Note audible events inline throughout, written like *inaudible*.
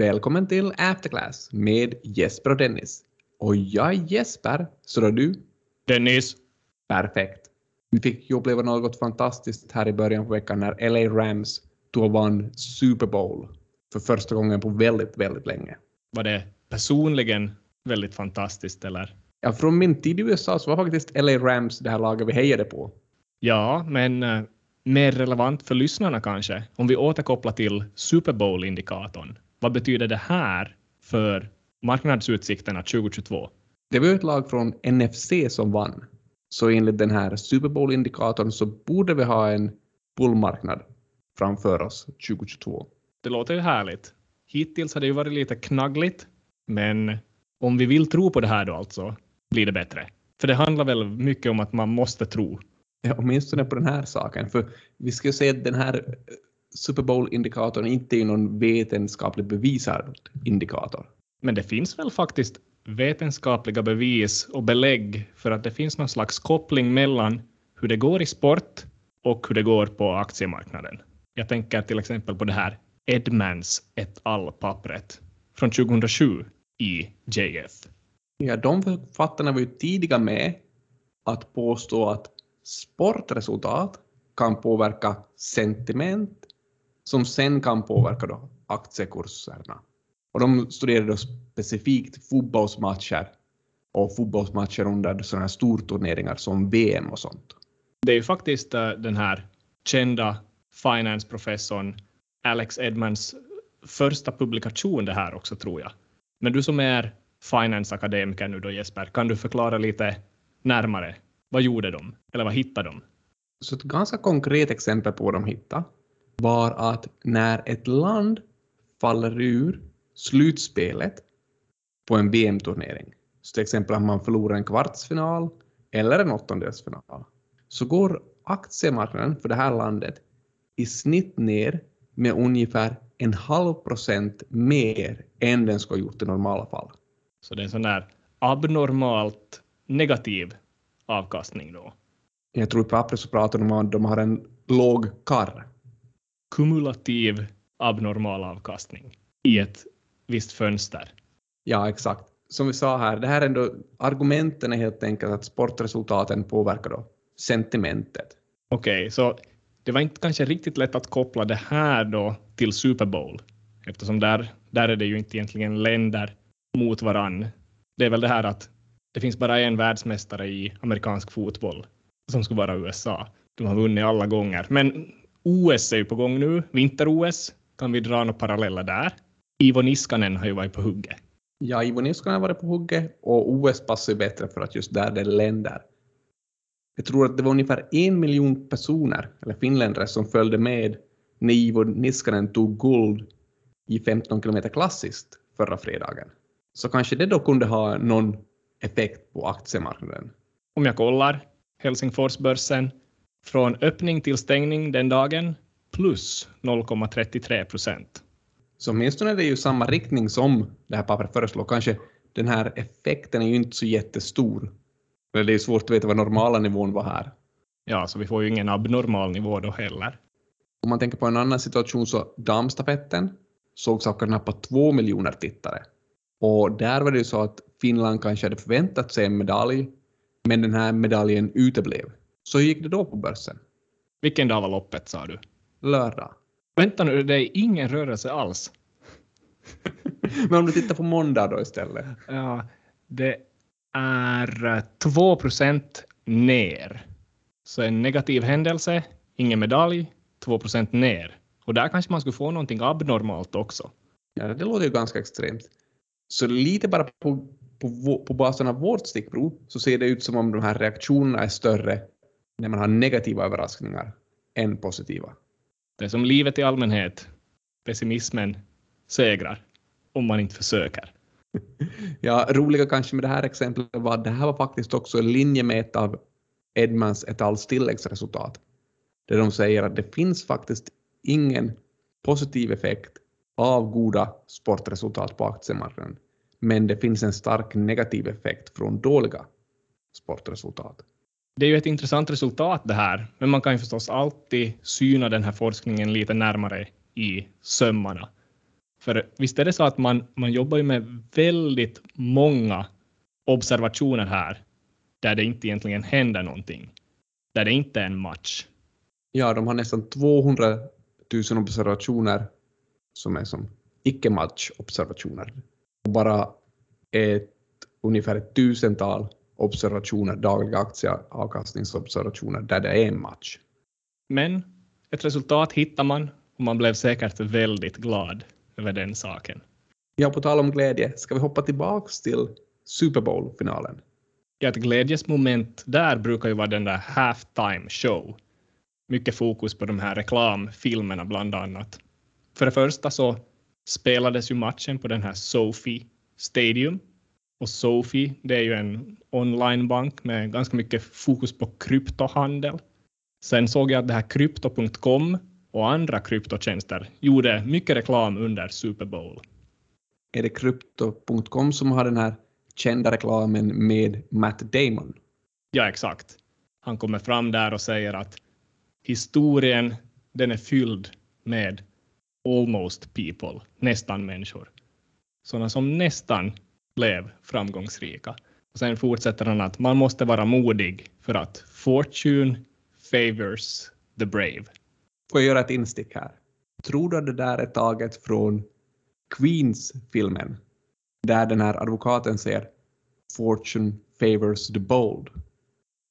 Välkommen till Afterclass med Jesper och Dennis. Och jag är Jesper, så är du? Dennis. Perfekt. Vi fick ju uppleva något fantastiskt här i början på veckan när LA Rams tog och vann Super Bowl för första gången på väldigt, väldigt länge. Var det personligen väldigt fantastiskt eller? Ja, från min tid i USA så var faktiskt LA Rams det här laget vi hejade på. Ja, men uh, mer relevant för lyssnarna kanske, om vi återkopplar till Super Bowl-indikatorn. Vad betyder det här för marknadsutsikterna 2022? Det var ett lag från NFC som vann. Så enligt den här Super Bowl-indikatorn så borde vi ha en bullmarknad framför oss 2022. Det låter ju härligt. Hittills har det ju varit lite knaggligt, men om vi vill tro på det här då alltså, blir det bättre. För det handlar väl mycket om att man måste tro. Ja, åtminstone på den här saken. För vi ska ju se att den här Super Bowl-indikatorn inte är någon vetenskapligt bevisad indikator. Men det finns väl faktiskt vetenskapliga bevis och belägg för att det finns någon slags koppling mellan hur det går i sport och hur det går på aktiemarknaden. Jag tänker till exempel på det här Edmans et al-pappret från 2007 i JF. Ja, de författarna var ju tidiga med att påstå att sportresultat kan påverka sentiment som sen kan påverka då aktiekurserna. Och de studerade specifikt fotbollsmatcher och fotbollsmatcher under sådana här storturneringar som VM och sånt. Det är ju faktiskt uh, den här kända finance-professorn Alex Edmans första publikation det här också tror jag. Men du som är finance-akademiker nu då Jesper, kan du förklara lite närmare? Vad gjorde de? Eller vad hittade de? Så ett ganska konkret exempel på vad de hittade var att när ett land faller ur slutspelet på en VM-turnering, så till exempel att man förlorar en kvartsfinal eller en åttondelsfinal, så går aktiemarknaden för det här landet i snitt ner med ungefär en halv procent mer än den skulle ha gjort i normala fall. Så det är en sån där abnormalt negativ avkastning då? Jag tror i pappret så pratar de om att de har en låg karr. Kumulativ abnormal avkastning i ett visst fönster. Ja, exakt. Som vi sa här, det här är ändå, argumenten är helt enkelt att sportresultaten påverkar då sentimentet. Okej, okay, så det var inte kanske riktigt lätt att koppla det här då till Super Bowl, eftersom där, där är det ju inte egentligen länder mot varann. Det är väl det här att det finns bara en världsmästare i amerikansk fotboll som skulle vara USA. De har vunnit alla gånger. Men OS är ju på gång nu, vinter-OS. Kan vi dra några paralleller där? Ivo Niskanen har ju varit på hugget. Ja, Ivo Niskanen har varit på hugget och OS passar ju bättre för att just där det är länder. Jag tror att det var ungefär en miljon personer, eller finländare, som följde med när Ivo Niskanen tog guld i 15 kilometer klassiskt förra fredagen. Så kanske det då kunde ha någon effekt på aktiemarknaden. Om jag kollar Helsingforsbörsen från öppning till stängning den dagen plus 0,33 procent. Så åtminstone är det ju samma riktning som det här pappret föreslår. Kanske den här effekten är ju inte så jättestor. Men det är svårt att veta vad normala nivån var här. Ja, så vi får ju ingen abnormal nivå då heller. Om man tänker på en annan situation så damstafetten sågs av knappt två miljoner tittare. Och där var det ju så att Finland kanske hade förväntat sig en medalj, men den här medaljen uteblev. Så hur gick det då på börsen? Vilken dag var loppet sa du? Lördag. Vänta nu, det är ingen rörelse alls. *laughs* men om du tittar på måndag då istället? Ja, det är 2 procent ner. Så en negativ händelse, ingen medalj, 2 procent ner. Och där kanske man skulle få någonting abnormalt också. Ja, det låter ju ganska extremt. Så lite bara på, på, på basen av vårt stickprov så ser det ut som om de här reaktionerna är större när man har negativa överraskningar än positiva. Det är som livet i allmänhet. Pessimismen segrar om man inte försöker. *laughs* ja, roliga kanske med det här exemplet var att det här var faktiskt också en linje med ett av Edmans et al. tilläggsresultat. Där de säger att det finns faktiskt ingen positiv effekt av goda sportresultat på aktiemarknaden. Men det finns en stark negativ effekt från dåliga sportresultat. Det är ju ett intressant resultat det här, men man kan ju förstås alltid syna den här forskningen lite närmare i sömmarna. För visst är det så att man, man jobbar ju med väldigt många observationer här där det inte egentligen händer någonting. Där det inte är en match. Ja, de har nästan 200 000 observationer som är som icke-match-observationer. Och bara ett, ungefär ett tusental observationer, dagliga aktieavkastningsobservationer där det är en match. Men ett resultat hittar man och man blev säkert väldigt glad över den saken. Ja, på tal om glädje, ska vi hoppa tillbaks till Super Bowl-finalen? Ja, ett glädjesmoment där brukar ju vara den där halftime show. Mycket fokus på de här reklamfilmerna bland annat. För det första så spelades ju matchen på den här Sophie Stadium. Och Sophie, det är ju en onlinebank med ganska mycket fokus på kryptohandel. Sen såg jag att det här krypto.com och andra kryptotjänster gjorde mycket reklam under Super Bowl. Är det krypto.com som har den här kända reklamen med Matt Damon? Ja, exakt. Han kommer fram där och säger att historien, den är fylld med almost people, nästan människor. Sådana som nästan blev framgångsrika. Och sen fortsätter han att man måste vara modig för att fortune favors the brave. Får jag göra ett instick här? Tror du att det där är taget från Queens-filmen? Där den här advokaten säger Fortune favors the bold.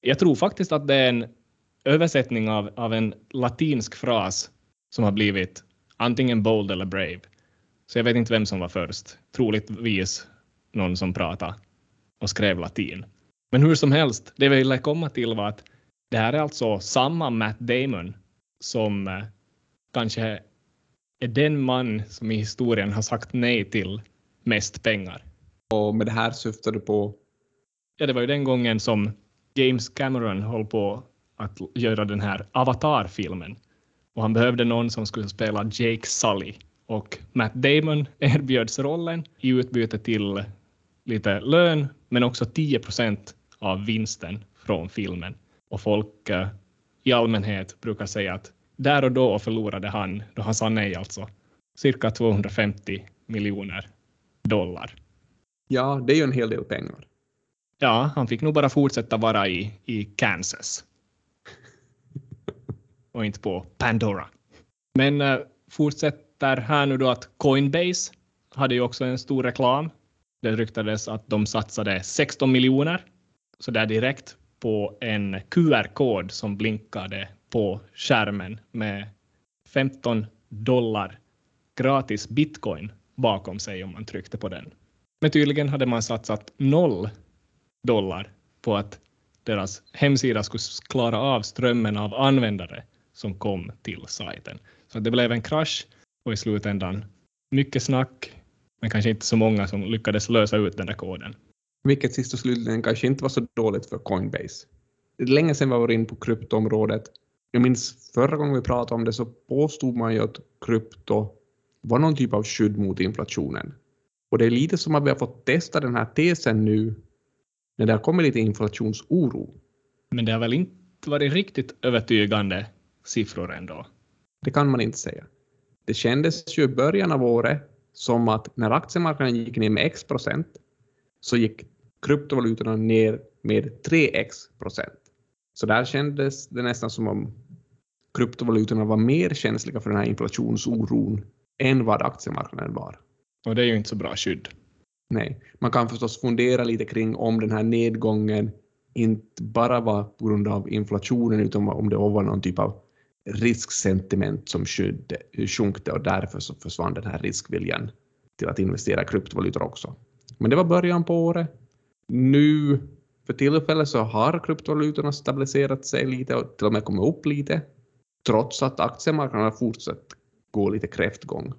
Jag tror faktiskt att det är en översättning av, av en latinsk fras som har blivit antingen bold eller brave. Så jag vet inte vem som var först. Troligtvis någon som pratade och skrev latin. Men hur som helst, det vi ville komma till var att det här är alltså samma Matt Damon som eh, kanske är den man som i historien har sagt nej till mest pengar. Och med det här syftar du på? Ja, det var ju den gången som James Cameron höll på att göra den här Avatar-filmen. Och han behövde någon som skulle spela Jake Sully. Och Matt Damon *laughs* erbjöds rollen i utbyte till lite lön, men också 10 procent av vinsten från filmen. Och folk eh, i allmänhet brukar säga att där och då förlorade han, då han sa nej alltså, cirka 250 miljoner dollar. Ja, det är ju en hel del pengar. Ja, han fick nog bara fortsätta vara i, i Kansas. *laughs* och inte på Pandora. Men uh, fortsätter här nu då att Coinbase hade ju också en stor reklam. Det ryktades att de satsade 16 miljoner så där direkt på en QR-kod som blinkade på skärmen med 15 dollar gratis bitcoin bakom sig om man tryckte på den. Men tydligen hade man satsat noll dollar på att deras hemsida skulle klara av strömmen av användare som kom till sajten. Så det blev en krasch och i slutändan mycket snack, men kanske inte så många som lyckades lösa ut den där koden. Vilket sist och slutligen kanske inte var så dåligt för Coinbase. Det är länge sedan vi var inne på kryptoområdet. Jag minns förra gången vi pratade om det så påstod man ju att krypto var någon typ av skydd mot inflationen. Och det är lite som att vi har fått testa den här tesen nu när det har kommit lite inflationsoro. Men det har väl inte varit riktigt övertygande siffror ändå? Det kan man inte säga. Det kändes ju i början av året som att när aktiemarknaden gick ner med x procent så gick kryptovalutorna ner med 3x procent. Så där kändes det nästan som om kryptovalutorna var mer känsliga för den här inflationsoron än vad aktiemarknaden var. Och det är ju inte så bra skydd. Nej, man kan förstås fundera lite kring om den här nedgången inte bara var på grund av inflationen utan om det var någon typ av risksentiment som sjunkte och därför så försvann den här riskviljan till att investera i kryptovalutor också. Men det var början på året. Nu för tillfället så har kryptovalutorna stabiliserat sig lite och till och med kommit upp lite trots att aktiemarknaden har fortsatt gå lite kräftgång.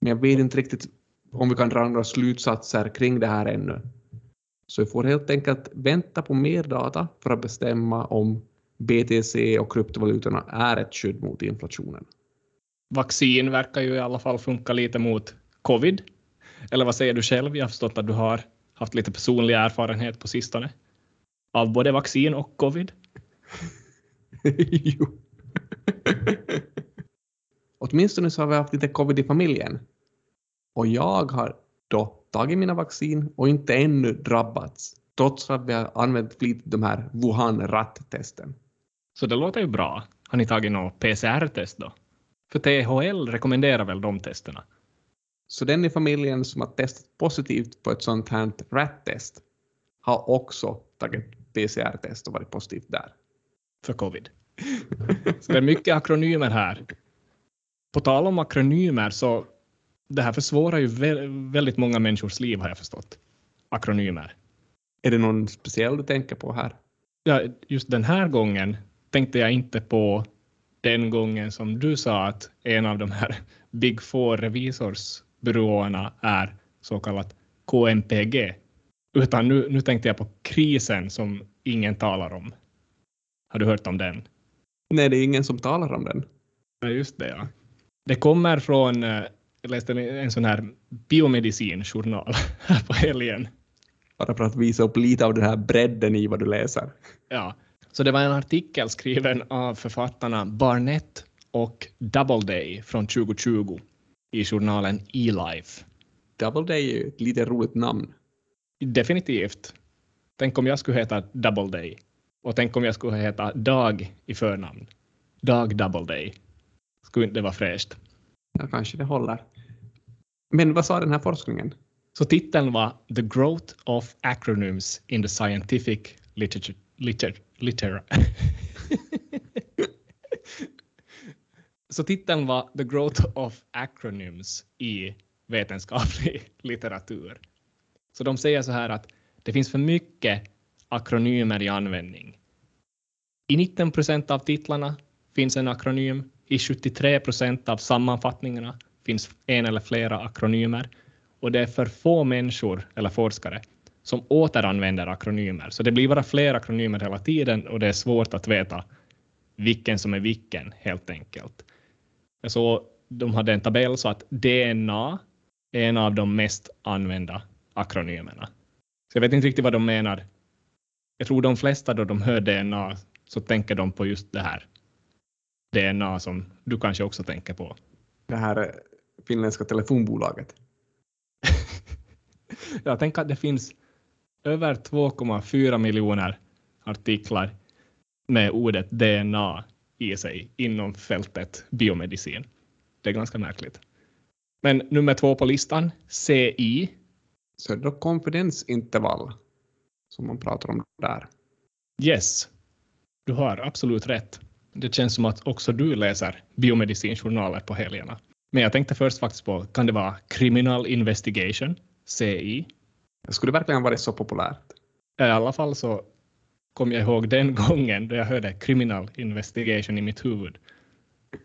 Men jag vet inte riktigt om vi kan dra några slutsatser kring det här ännu. Så vi får helt enkelt vänta på mer data för att bestämma om BTC och kryptovalutorna är ett skydd mot inflationen. Vaccin verkar ju i alla fall funka lite mot covid. Eller vad säger du själv? Jag har förstått att du har haft lite personlig erfarenhet på sistone av både vaccin och covid. *laughs* jo. Åtminstone så har vi haft lite covid i familjen. Och jag har då tagit mina vaccin och inte ännu drabbats, trots att vi har använt flitigt de här Wuhan-ratt-testen. Så det låter ju bra. Har ni tagit något PCR-test då? För THL rekommenderar väl de testerna? Så den i familjen som har testat positivt på ett sånt här rat-test har också tagit PCR-test och varit positivt där. För covid. Så det är mycket akronymer här. På tal om akronymer så det här försvårar ju väldigt många människors liv har jag förstått. Akronymer. Är det någon speciell du tänker på här? Ja, just den här gången tänkte jag inte på den gången som du sa att en av de här *laughs* Big Four revisorsbyråerna är så kallat KMPG. Utan nu, nu tänkte jag på krisen som ingen talar om. Har du hört om den? Nej, det är ingen som talar om den. Ja, just det. Ja. Det kommer från, eh, jag läste en sån här biomedicinjournal *laughs* här på helgen. Bara för att visa upp lite av den här bredden i vad du läser. Ja, så det var en artikel skriven av författarna Barnett och Doubleday från 2020 i journalen eLife. Doubleday är ju ett lite roligt namn. Definitivt. Tänk om jag skulle heta Doubleday. Och tänk om jag skulle heta Dag i förnamn. Dag Doubleday. Skulle inte det vara fräscht? Ja, kanske det håller. Men vad sa den här forskningen? Så titeln var The Growth of Acronyms in the Scientific Literature. Liter, Litera. *laughs* Så titeln var The Growth of Acronyms i vetenskaplig *laughs* litteratur. Så de säger så här att det finns för mycket akronymer i användning. I 19 procent av titlarna finns en akronym. I 73 procent av sammanfattningarna finns en eller flera akronymer. Och det är för få människor eller forskare som återanvänder akronymer. Så det blir bara fler akronymer hela tiden och det är svårt att veta vilken som är vilken helt enkelt. Så de hade en tabell så att DNA är en av de mest använda akronymerna. Så jag vet inte riktigt vad de menar. Jag tror de flesta då de hör DNA så tänker de på just det här. DNA som du kanske också tänker på. Det här finländska telefonbolaget. *laughs* jag tänker att det finns över 2,4 miljoner artiklar med ordet DNA i sig inom fältet biomedicin. Det är ganska märkligt. Men nummer två på listan, CI. Så är det då konfidensintervall som man pratar om där? Yes, du har absolut rätt. Det känns som att också du läser biomedicinjournaler på helgerna. Men jag tänkte först faktiskt på, kan det vara Criminal Investigation, CI? Det Skulle verkligen varit så populärt? I alla fall så kom jag ihåg den *laughs* gången då jag hörde Criminal Investigation i mitt huvud.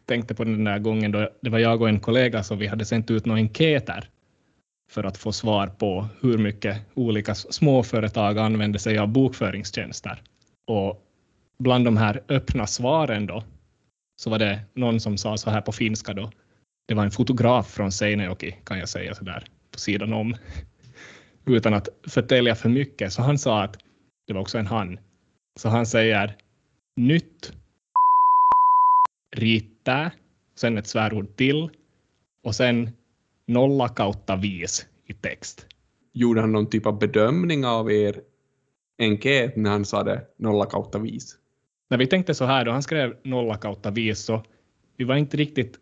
Tänkte på den där gången då det var jag och en kollega som vi hade sänt ut några enkäter för att få svar på hur mycket olika småföretag använder sig av bokföringstjänster. Och bland de här öppna svaren då så var det någon som sa så här på finska då. Det var en fotograf från Seinejoki kan jag säga så där på sidan om utan att förtälja för mycket. Så han sa att det var också en han. Så han säger nytt riittää, sen ett svärord till och sen nolla kautta vis i text. Gjorde han någon typ av bedömning av er enkät när han sa det nolla kautta vis? När vi tänkte så här då han skrev nolla kautta vis så vi var inte riktigt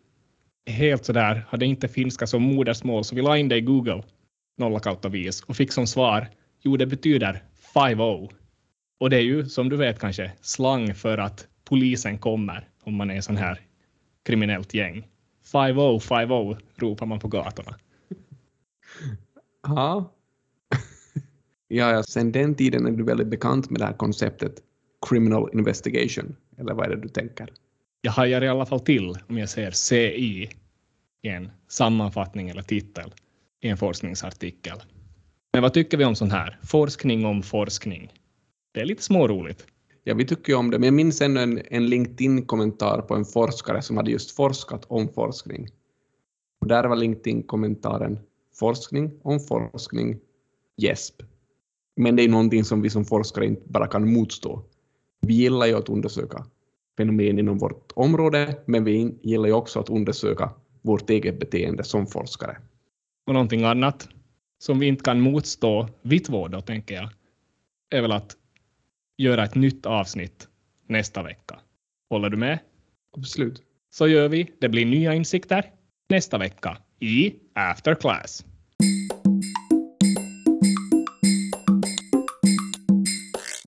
helt så där, hade inte finska som modersmål så vi la in det i Google nolla kautta vis och fick som svar jo det betyder 5-0. Och det är ju som du vet kanske slang för att polisen kommer om man är sån här kriminellt gäng. 5-0, 5-0 ropar man på gatorna. Ja. *laughs* ja, ja, sen den tiden är du väldigt bekant med det här konceptet criminal investigation, eller vad är det du tänker? Jag hajar i alla fall till om jag ser CI i en sammanfattning eller titel i en forskningsartikel. Men vad tycker vi om sånt här? Forskning om forskning. Det är lite småroligt. Ja, vi tycker ju om det, men jag minns ännu en, en LinkedIn-kommentar på en forskare som hade just forskat om forskning. Och där var LinkedIn-kommentaren forskning om forskning, gäsp. Men det är någonting som vi som forskare inte bara kan motstå. Vi gillar ju att undersöka fenomen inom vårt område, men vi gillar ju också att undersöka vårt eget beteende som forskare. Och någonting annat som vi inte kan motstå vi två då, tänker jag, är väl att göra ett nytt avsnitt nästa vecka. Håller du med? Absolut. Så gör vi. Det blir nya insikter nästa vecka i After Class.